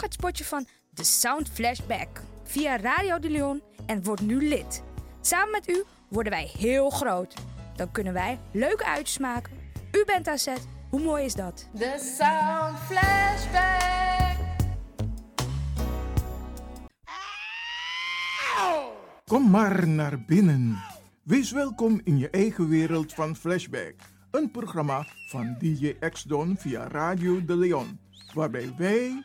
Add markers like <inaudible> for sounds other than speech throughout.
Volg het spotje van The Sound Flashback via Radio de Leon en word nu lid. Samen met u worden wij heel groot. Dan kunnen wij leuke uitjes maken. U bent aan zet. Hoe mooi is dat? The Sound Flashback. Kom maar naar binnen. Wees welkom in je eigen wereld van Flashback. Een programma van DJ X-Don via Radio de Leon. Waarbij wij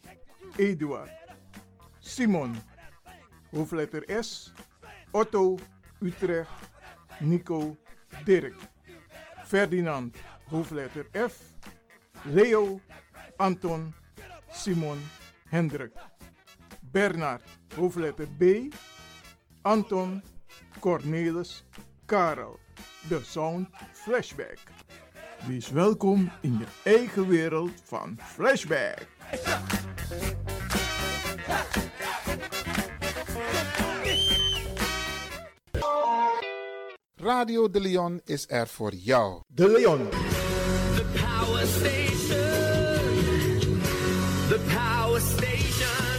Eduard, Simon, hoofdletter S, Otto, Utrecht, Nico, Dirk, Ferdinand, hoofdletter F, Leo, Anton, Simon, Hendrik, Bernard, hoofdletter B, Anton, Cornelis, Karel. De Sound Flashback. Wees welkom in je eigen wereld van Flashback. Radio de Leon is er voor jou. De Leon. The power station. The power station.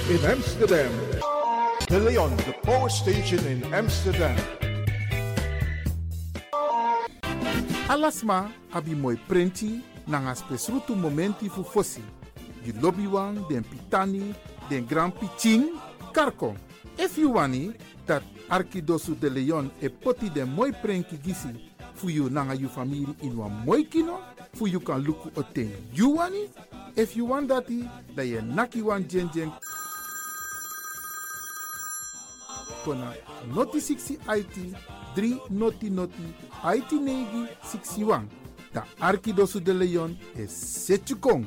in Amsterdam. De Leon, the power station in Amsterdam. Alasma abi moi prenti nanga spesrutu momenti fu fosi. Di lobby wan, den pitani, den grand piching, karko. If you wani, dat Arkidosu de Leon e poti den moi prenki gisi fu you nanga you family in wan moi kino, fu you kan luku o ten you wani. If you want dati, da ye naki wan jen jen kona noti 60 IT 3 noti noti IT negi 61. Da Arkidosu de Leon e Setchukong.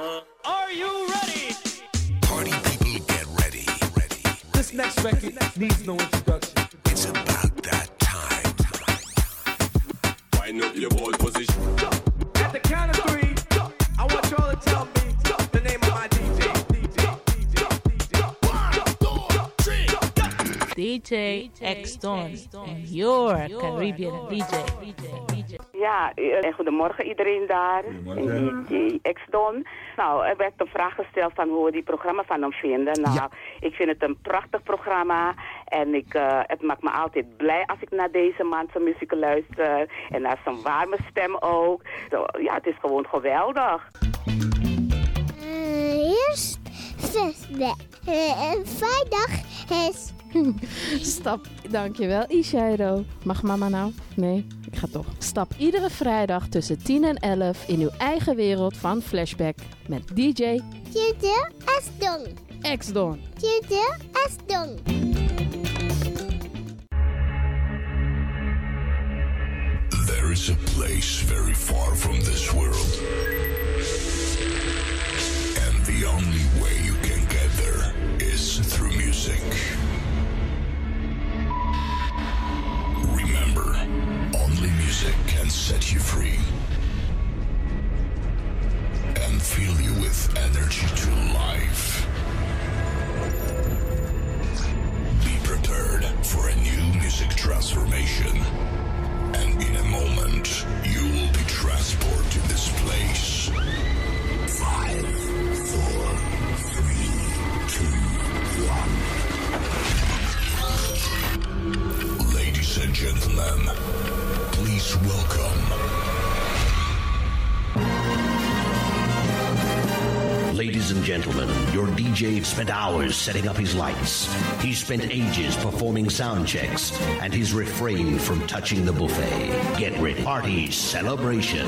Are you ready? Party people get ready. ready. This next record needs no introduction. It's about that time. Wind up your ball position. At the count of three, I want y'all to tell me the name of my DJ. DJ, DJ X Stone, your Caribbean DJ. DJ. Ja, eh, goedemorgen iedereen daar. Goedemorgen. Nou, er werd een vraag gesteld van hoe we die programma van hem vinden. Nou, ik vind het een prachtig programma. En ik, eh, het maakt me altijd blij als ik naar deze man zijn muziek luister. En naar zijn warme stem ook. Zo, ja, het is gewoon geweldig. eerst flashback. Uh, vrijdag is... <laughs> Stap, dankjewel Ishairo. Mag mama nou? Nee, ik ga toch. Stap iedere vrijdag tussen 10 en 11 in uw eigen wereld van Flashback met DJ Tjute Asdong. X-Don. Tjute. There is a place very far from this world. And the only way you can get there is through music. Remember, only music can set you free and fill you with energy to life. Be prepared for a new music transformation. And in a moment, spent hours setting up his lights. He spent ages performing sound checks, and he's refrained from touching the buffet. Get ready. Party celebration.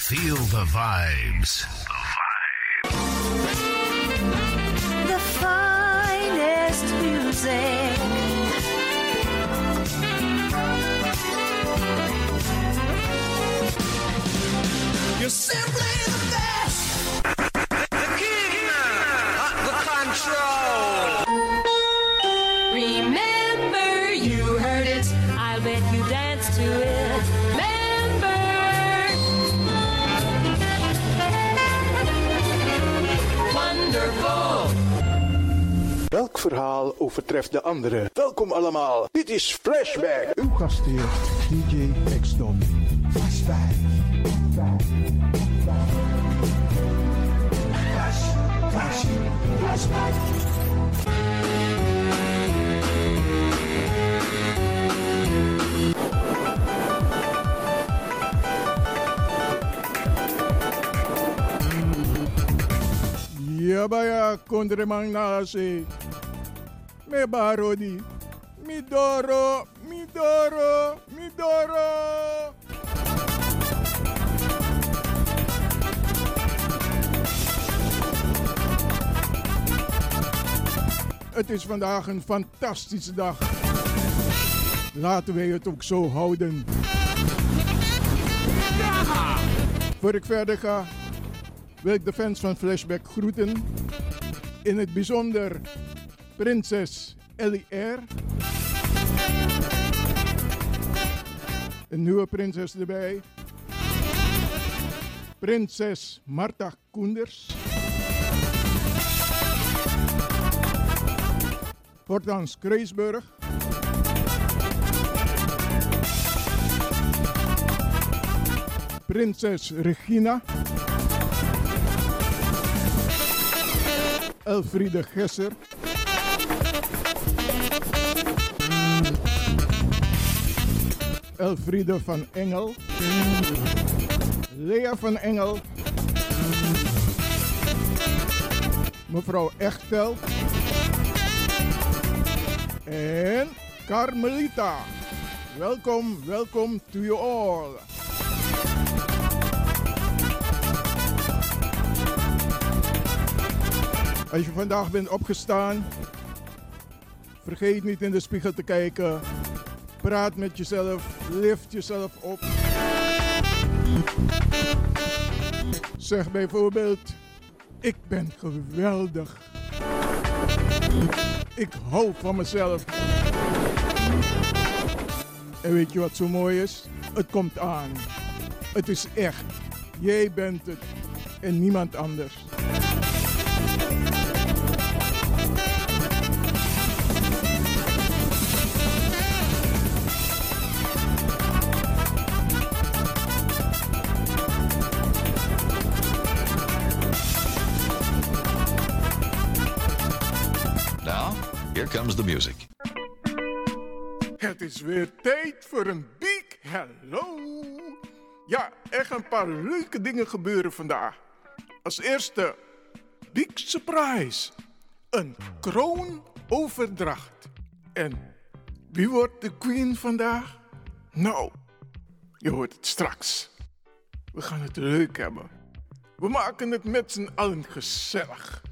Feel the vibes. Welk verhaal overtreft de andere? Welkom allemaal, dit is Flashback. Uw gastheer, DJ X-Don. Yabaya kondremang nasi. Me barodi. Midoro, Mi doro. Het is vandaag een fantastische dag. Laten wij het ook zo houden. Voor ik verder ga, wil ik de fans van Flashback groeten. In het bijzonder prinses Ellie R. Een nieuwe prinses erbij. Prinses Marta Koenders. Hortans Kreesburg. Prinses Regina. Elfriede Gesser. Elfriede van Engel. Lea van Engel. Mevrouw Echtel. En Carmelita. Welkom, welkom to you all. Als je vandaag bent opgestaan, vergeet niet in de spiegel te kijken Praat met jezelf, lift jezelf op. Zeg bijvoorbeeld, ik ben geweldig. Ik hou van mezelf. En weet je wat zo mooi is? Het komt aan. Het is echt. Jij bent het en niemand anders. Is weer tijd voor een big hello. Ja, echt een paar leuke dingen gebeuren vandaag. Als eerste, big surprise. Een kroonoverdracht. En wie wordt de queen vandaag? Nou, je hoort het straks. We gaan het leuk hebben. We maken het met z'n allen gezellig.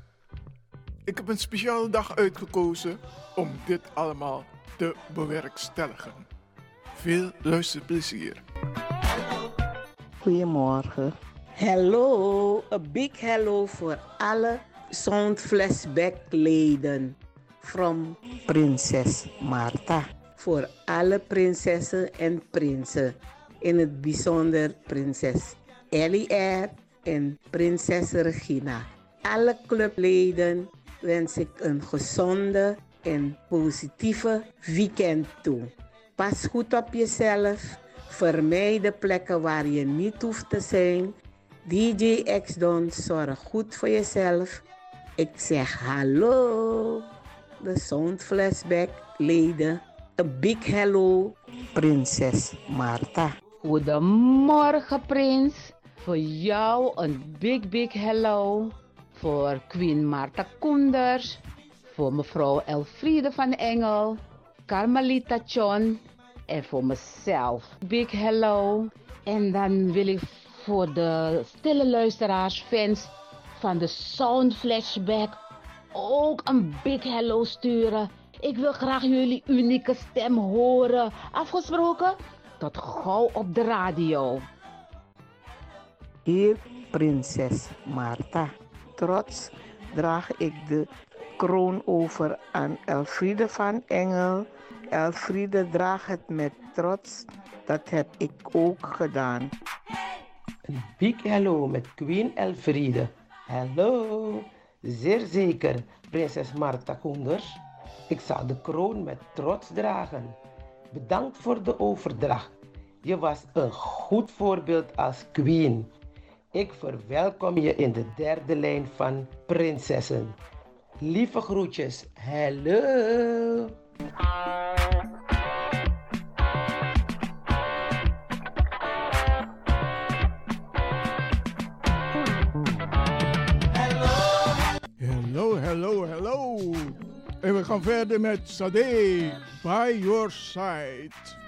Ik heb een speciale dag uitgekozen om dit allemaal te bewerkstelligen. Veel luisterplezier. Goedemorgen. Hello, een big hello voor alle Sound Flashback leden. From Prinses Marta. Voor alle prinsessen en prinsen. In het bijzonder prinses Ellie R. en prinses Regina. Alle clubleden wens ik een gezonde en positieve weekend toe. Pas goed op jezelf. Vermijd de plekken waar je niet hoeft te zijn. DJ X-Don, zorg goed voor jezelf. Ik zeg hallo. De Sound Flashback leden. Een big hello, prinses Marta. Goedemorgen, Prins. Voor jou een big, big hello. Voor Queen Marta Koenders. Voor mevrouw Elfriede van Engel. Carmelita John. En voor mezelf. Big hello. En dan wil ik voor de stille luisteraars, fans van de Sound Flashback ook een big hello sturen. Ik wil graag jullie unieke stem horen. Afgesproken? Tot gauw op de radio. Hier, prinses Marta. Trots draag ik de kroon over aan Elfriede van Engel. Elfriede draagt het met trots. Dat heb ik ook gedaan. Een big hello met Queen Elfriede. Hallo. Zeer zeker, prinses Marta Koenders. Ik zal de kroon met trots dragen. Bedankt voor de overdracht. Je was een goed voorbeeld als queen. Ik verwelkom je in de derde lijn van prinsessen. Lieve groetjes. Hallo. Hello, hello, hello. En we gaan verder met Sade, by your side.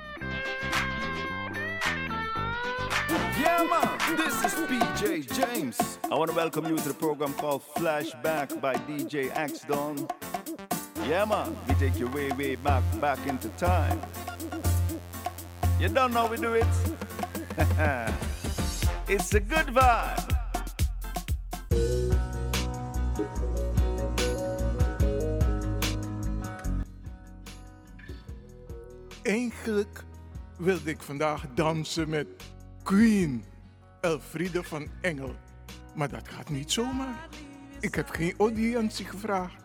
Yeah, man, this is PJ James. I want to welcome you to the program called Flashback by DJ X Don. Yeah, man, we take you way, way back, back into time. You don't know we do it? <laughs> it's a good vibe. Eigenlijk wilde ik vandaag dansen met Queen Elfriede van Engel. Maar dat gaat niet zomaar. Ik heb geen audiëntie gevraagd.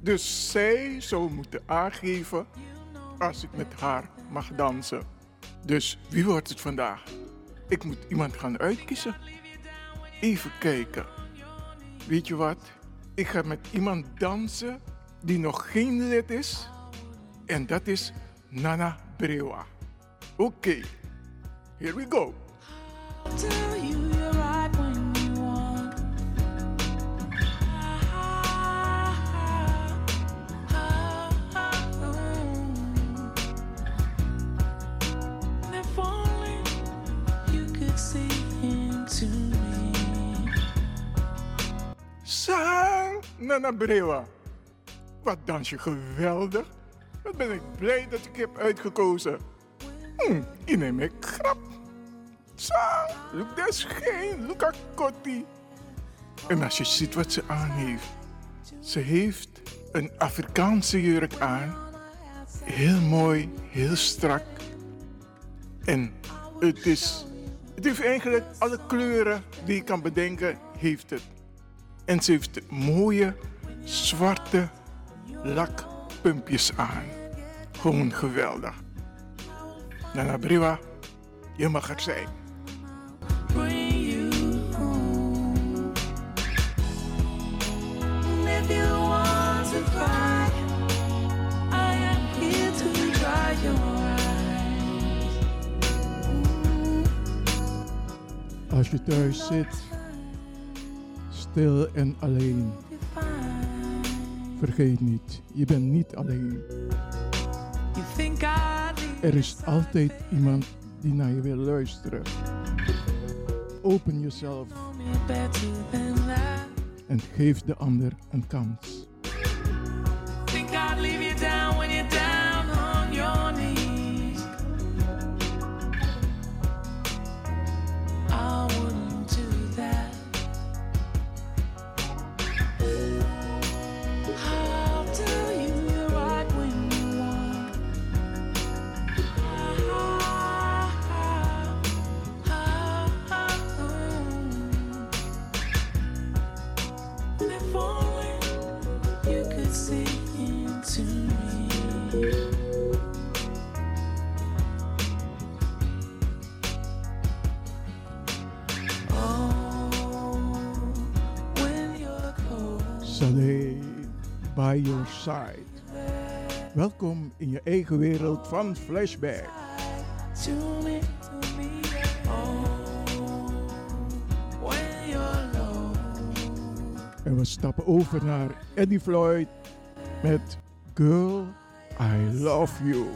Dus zij zou moeten aangeven als ik met haar mag dansen. Dus wie wordt het vandaag? Ik moet iemand gaan uitkiezen. Even kijken. Weet je wat? Ik ga met iemand dansen die nog geen lid is. En dat is Nana Brewa. Oké, here we go. Nana Brewa. Wat dans je geweldig. Wat ben ik blij dat ik heb uitgekozen. Hm, in een grap. Zo, look dat schijn, look at kotti. En als je ziet wat ze aan heeft. Ze heeft een Afrikaanse jurk aan. Heel mooi, heel strak. En het is, het heeft eigenlijk alle kleuren die je kan bedenken, heeft het. En ze heeft mooie, zwarte lakpumpjes aan. Gewoon geweldig. Nana Briwa, je mag er zijn. Als je thuis zit, stil en alleen. Vergeet niet, je bent niet alleen. Er is altijd iemand die naar je wil luisteren. Open jezelf en geef de ander een kans. Saleh, by your side. Welkom in je eigen wereld van Flashback. Oh, when you're low. En we stappen over naar Eddie Floyd met Girl, I Love You.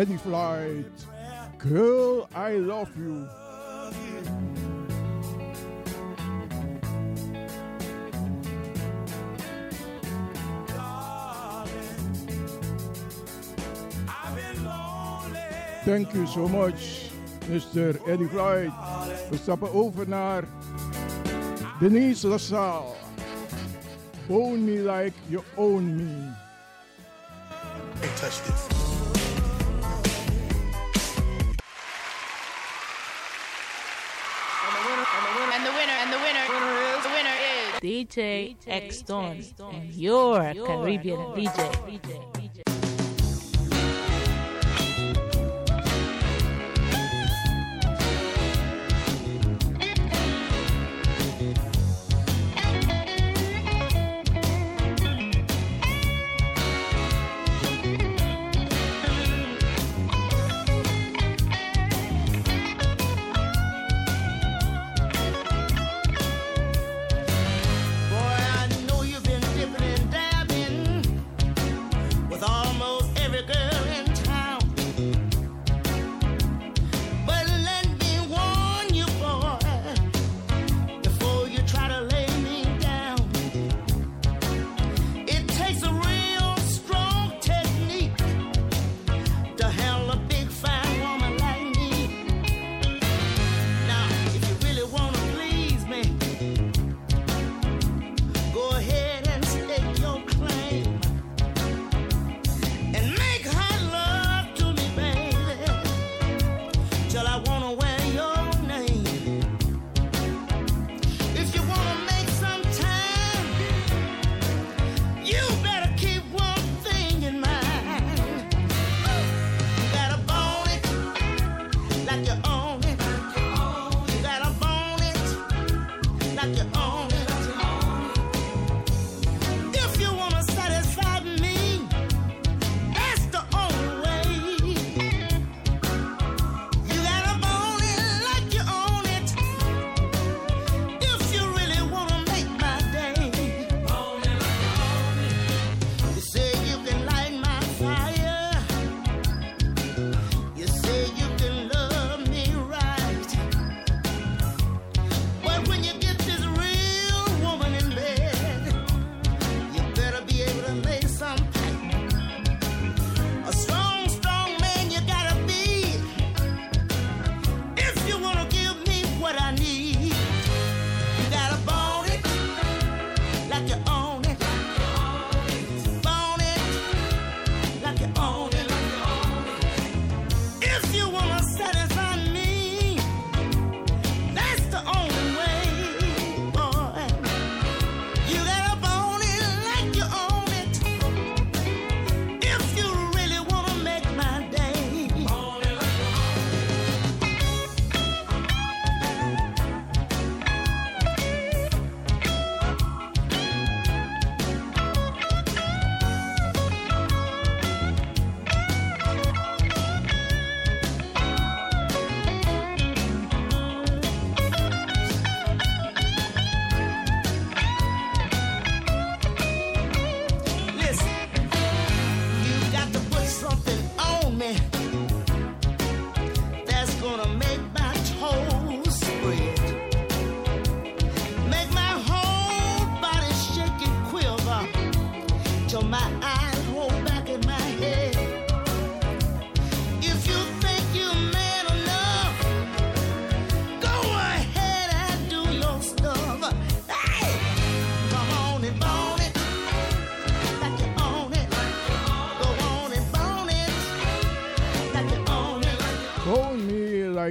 Eddie Floyd, Girl, I love you. Thank you so much, Mr. Eddie Floyd. We stappen over naar Denise LaSalle. Own me like you own me. Touch this. DJ, DJ X and your Caribbean, DJ. DJ.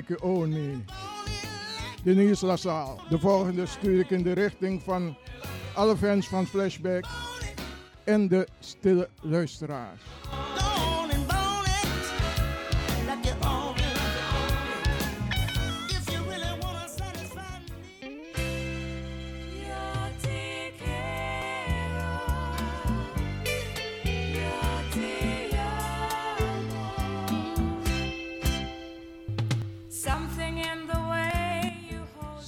De Oni. De volgende stuur ik in de richting van alle fans van Flashback en de stille luisteraars.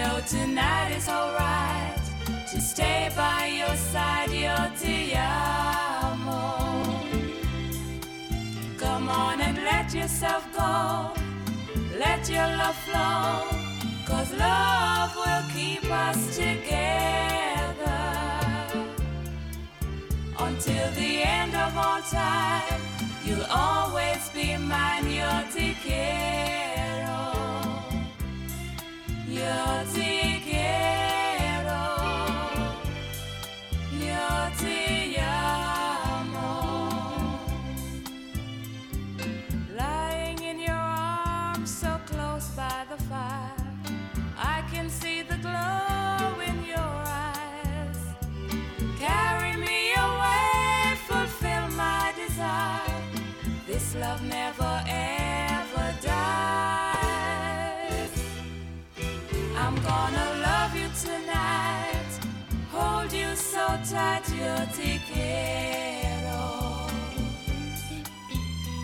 know tonight is alright to stay by your side, your ti amo. Come on and let yourself go, let your love flow, cause love will keep us together until the end of all time. You'll always be mine, your te your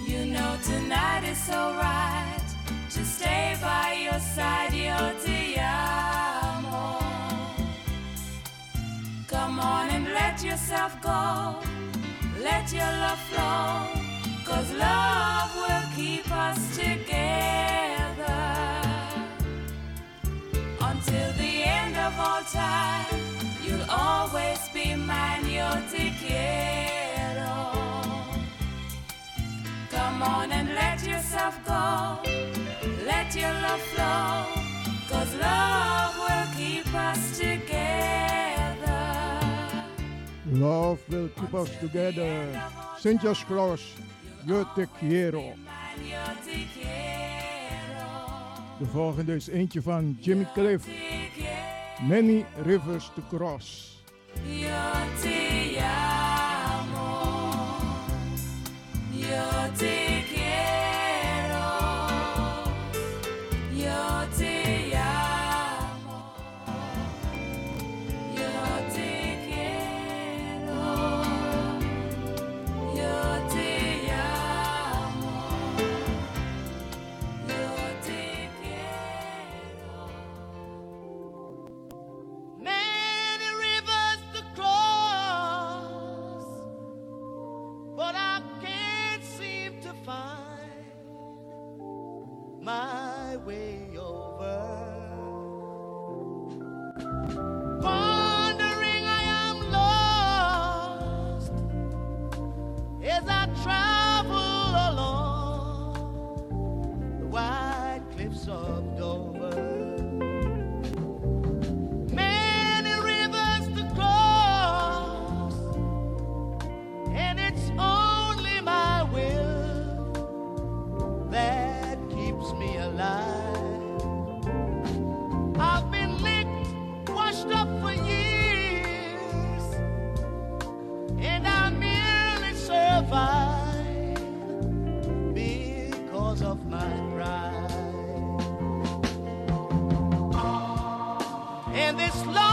You know tonight is so right to stay by your side, amo. Come on and let yourself go. Let your love flow. Cause love will keep us together until the end of all time. Always be mine, yo te quiero. Come on and let yourself go. Let your love flow. Cause love will keep us together. Love will keep us together. Cross, Yo te quiero. Yo te quiero. De volgende is eentje van Jimmy Cliff. Many Rivers to Cross. Yo te amo, yo te because of my pride. And this loneliness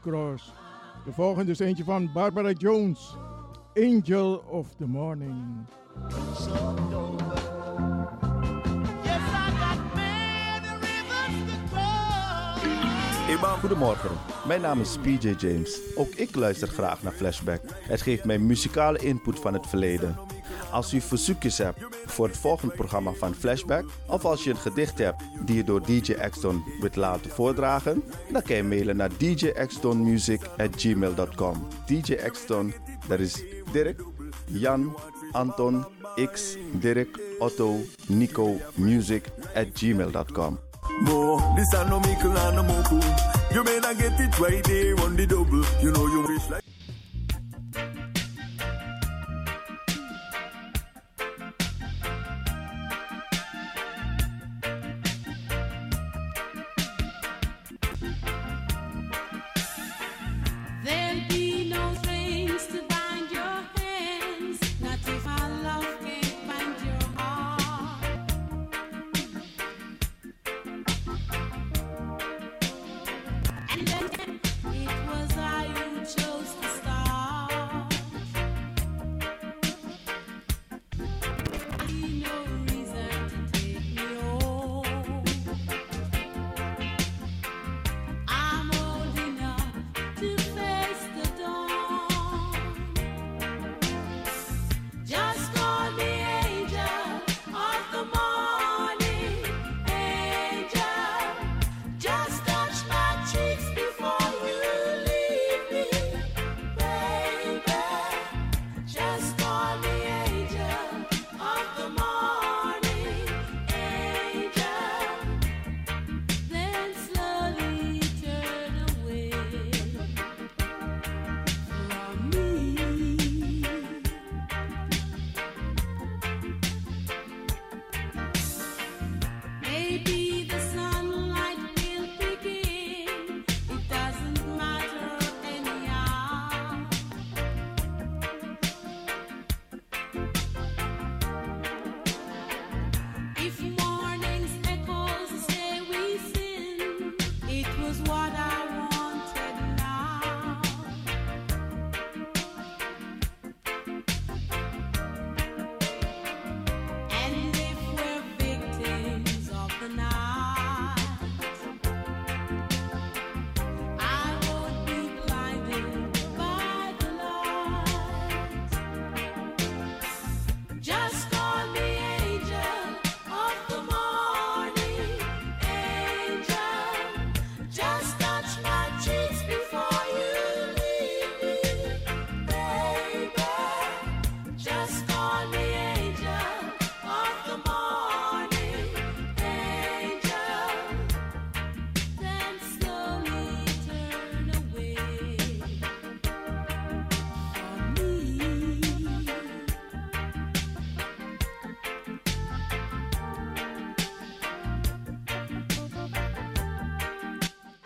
Cross. De volgende is eentje van Barbara Jones, Angel of the Morning. Eba, goedemorgen. Mijn naam is PJ James. Ook ik luister graag naar Flashback. Het geeft mij muzikale input van het verleden. Als u verzoekjes hebt voor het volgende programma van Flashback, of als je een gedicht hebt die je door DJ Axton wilt laten voordragen, dan kan je mailen naar djxtonmusic@gmail.com. DJ Axton, dat is Dirk, Jan, Anton, X, Dirk, Otto, Nico, music at gmail.com.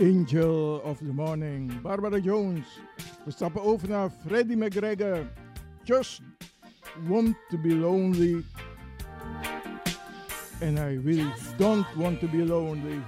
Angel of the Morning, Barbara Jones. We stappen over naar Freddie McGregor. Just want to be lonely. And I really don't want to be lonely.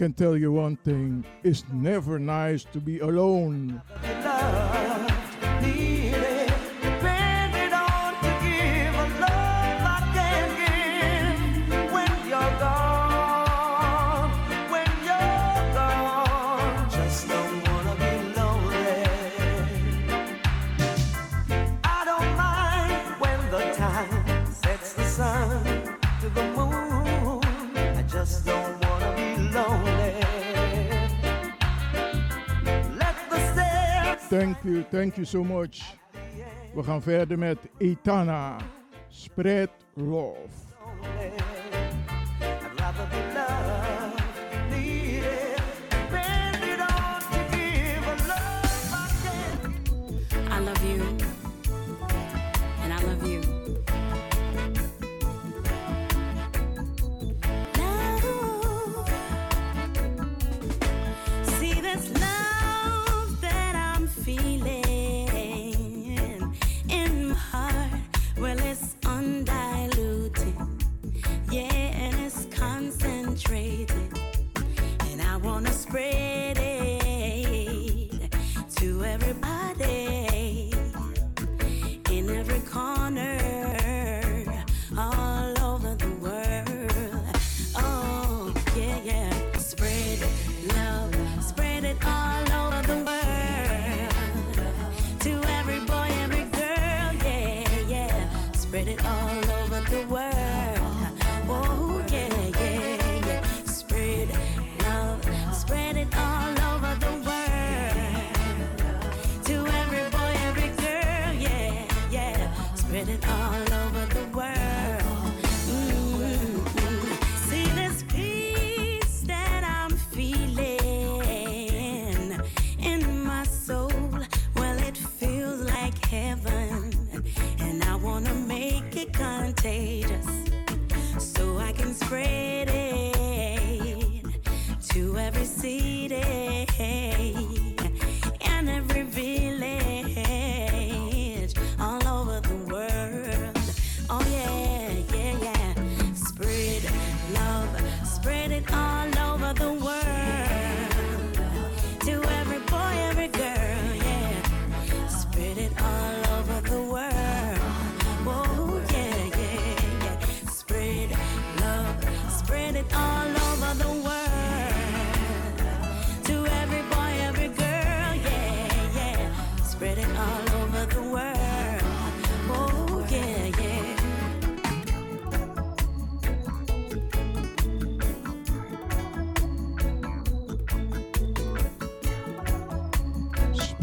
can tell you one thing it's never nice to be alone. Thank you so much. We gaan verder met Etana. Spread love.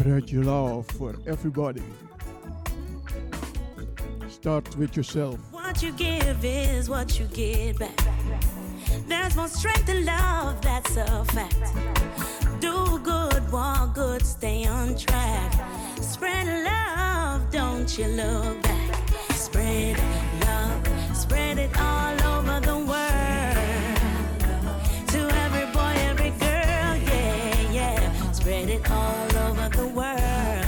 spread your love for everybody. Start with yourself. What you give is what you get back. There's more strength in love, that's a fact. Do good, walk good, stay on track. Spread love, don't you look back. Spread love, spread it all over the world. To every boy, every girl, yeah, yeah. Spread it all over the world.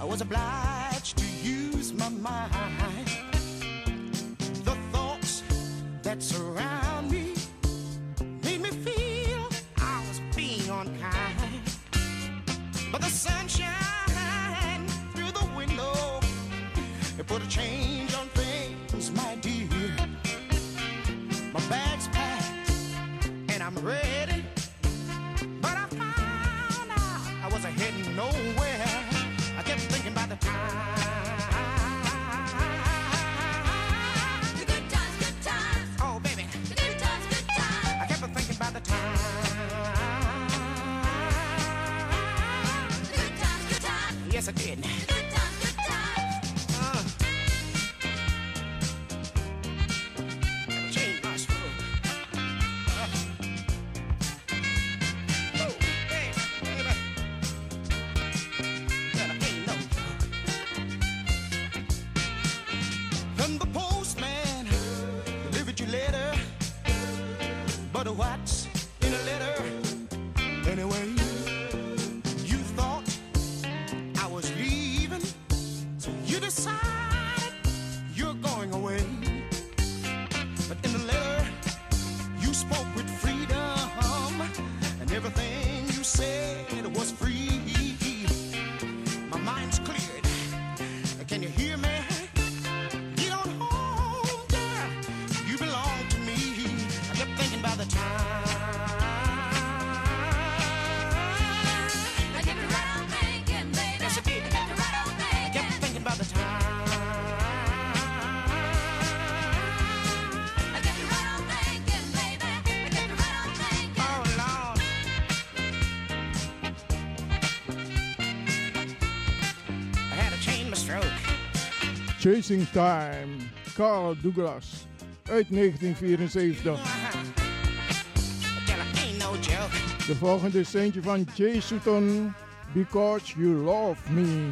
I was obliged to use my mind. The thoughts that surround me made me feel I was being unkind. But the sunshine through the window, it put a change. Chasing Time, Carl Douglas uit 1974. De volgende is van Jay Sutton, Because You Love Me.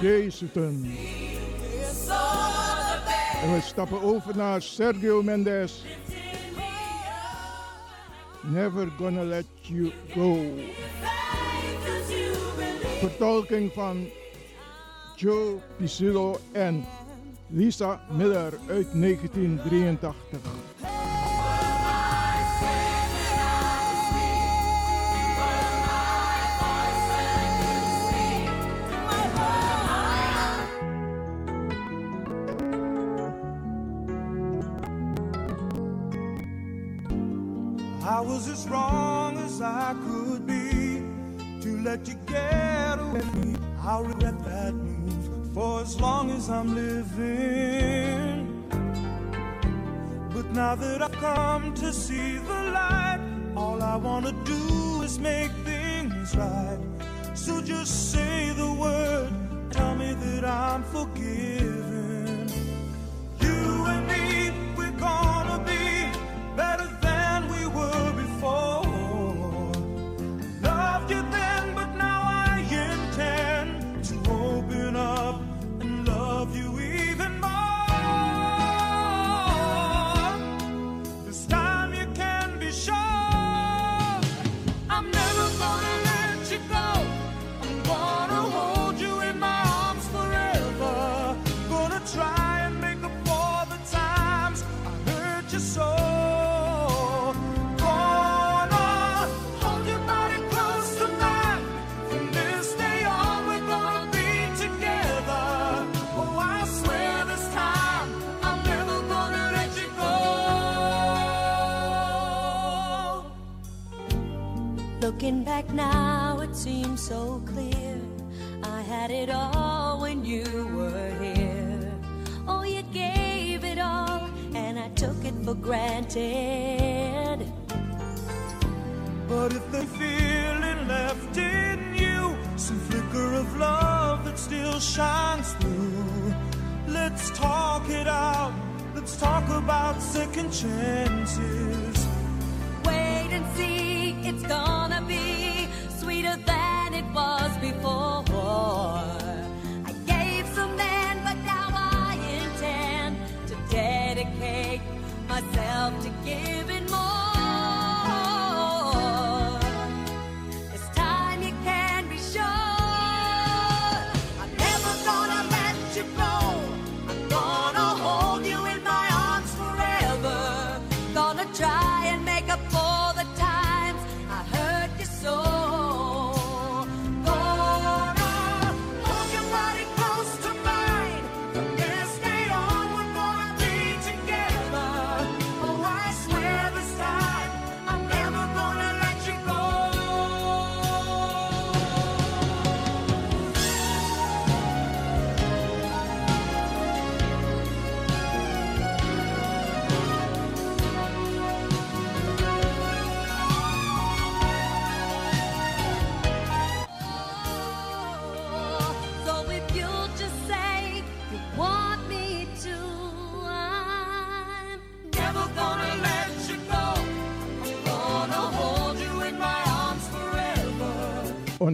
Jezus. En we stappen over naar Sergio Mendes. Never gonna let you go. Vertolking van Joe Pisillo en Lisa Miller uit 1983. come to see the light. All I wanna do is make things right. So just say the word, tell me that I'm forgiven.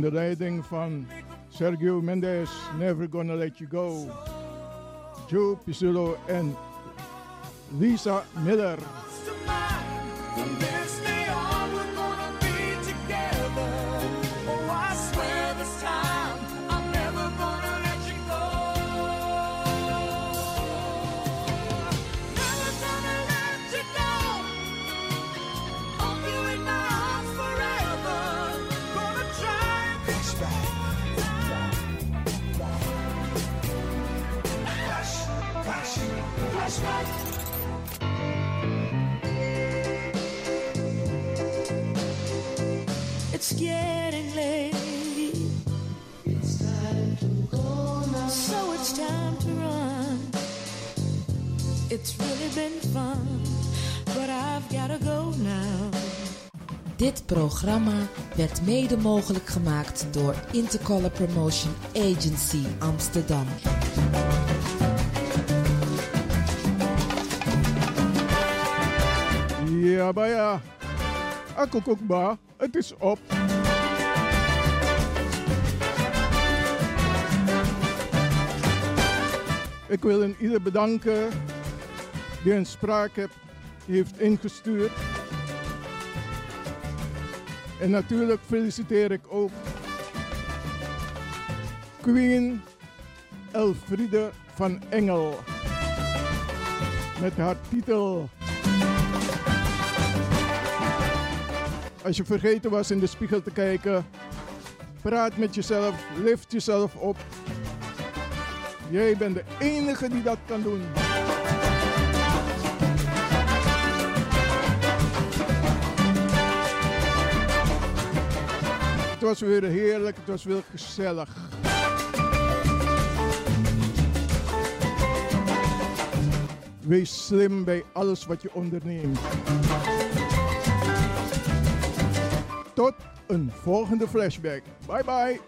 The leiding van Sergio Mendes, Never Gonna Let You Go, Joe Pizzullo en Lisa Miller. It's really fun, but I've gotta go now. Dit programma werd mede mogelijk gemaakt door Intercolor Promotion Agency Amsterdam. Ja, maar ja. Akokokba, het is op. Ik wil een ieder bedanken die een spraak heeft ingestuurd. En natuurlijk feliciteer ik ook Queen Elfriede van Engel met haar titel. Als je vergeten was in de spiegel te kijken, praat met jezelf, lift jezelf op. Jij bent de enige die dat kan doen. Het was weer heerlijk, het was weer gezellig. Wees slim bij alles wat je onderneemt. Tot een volgende flashback. Bye bye.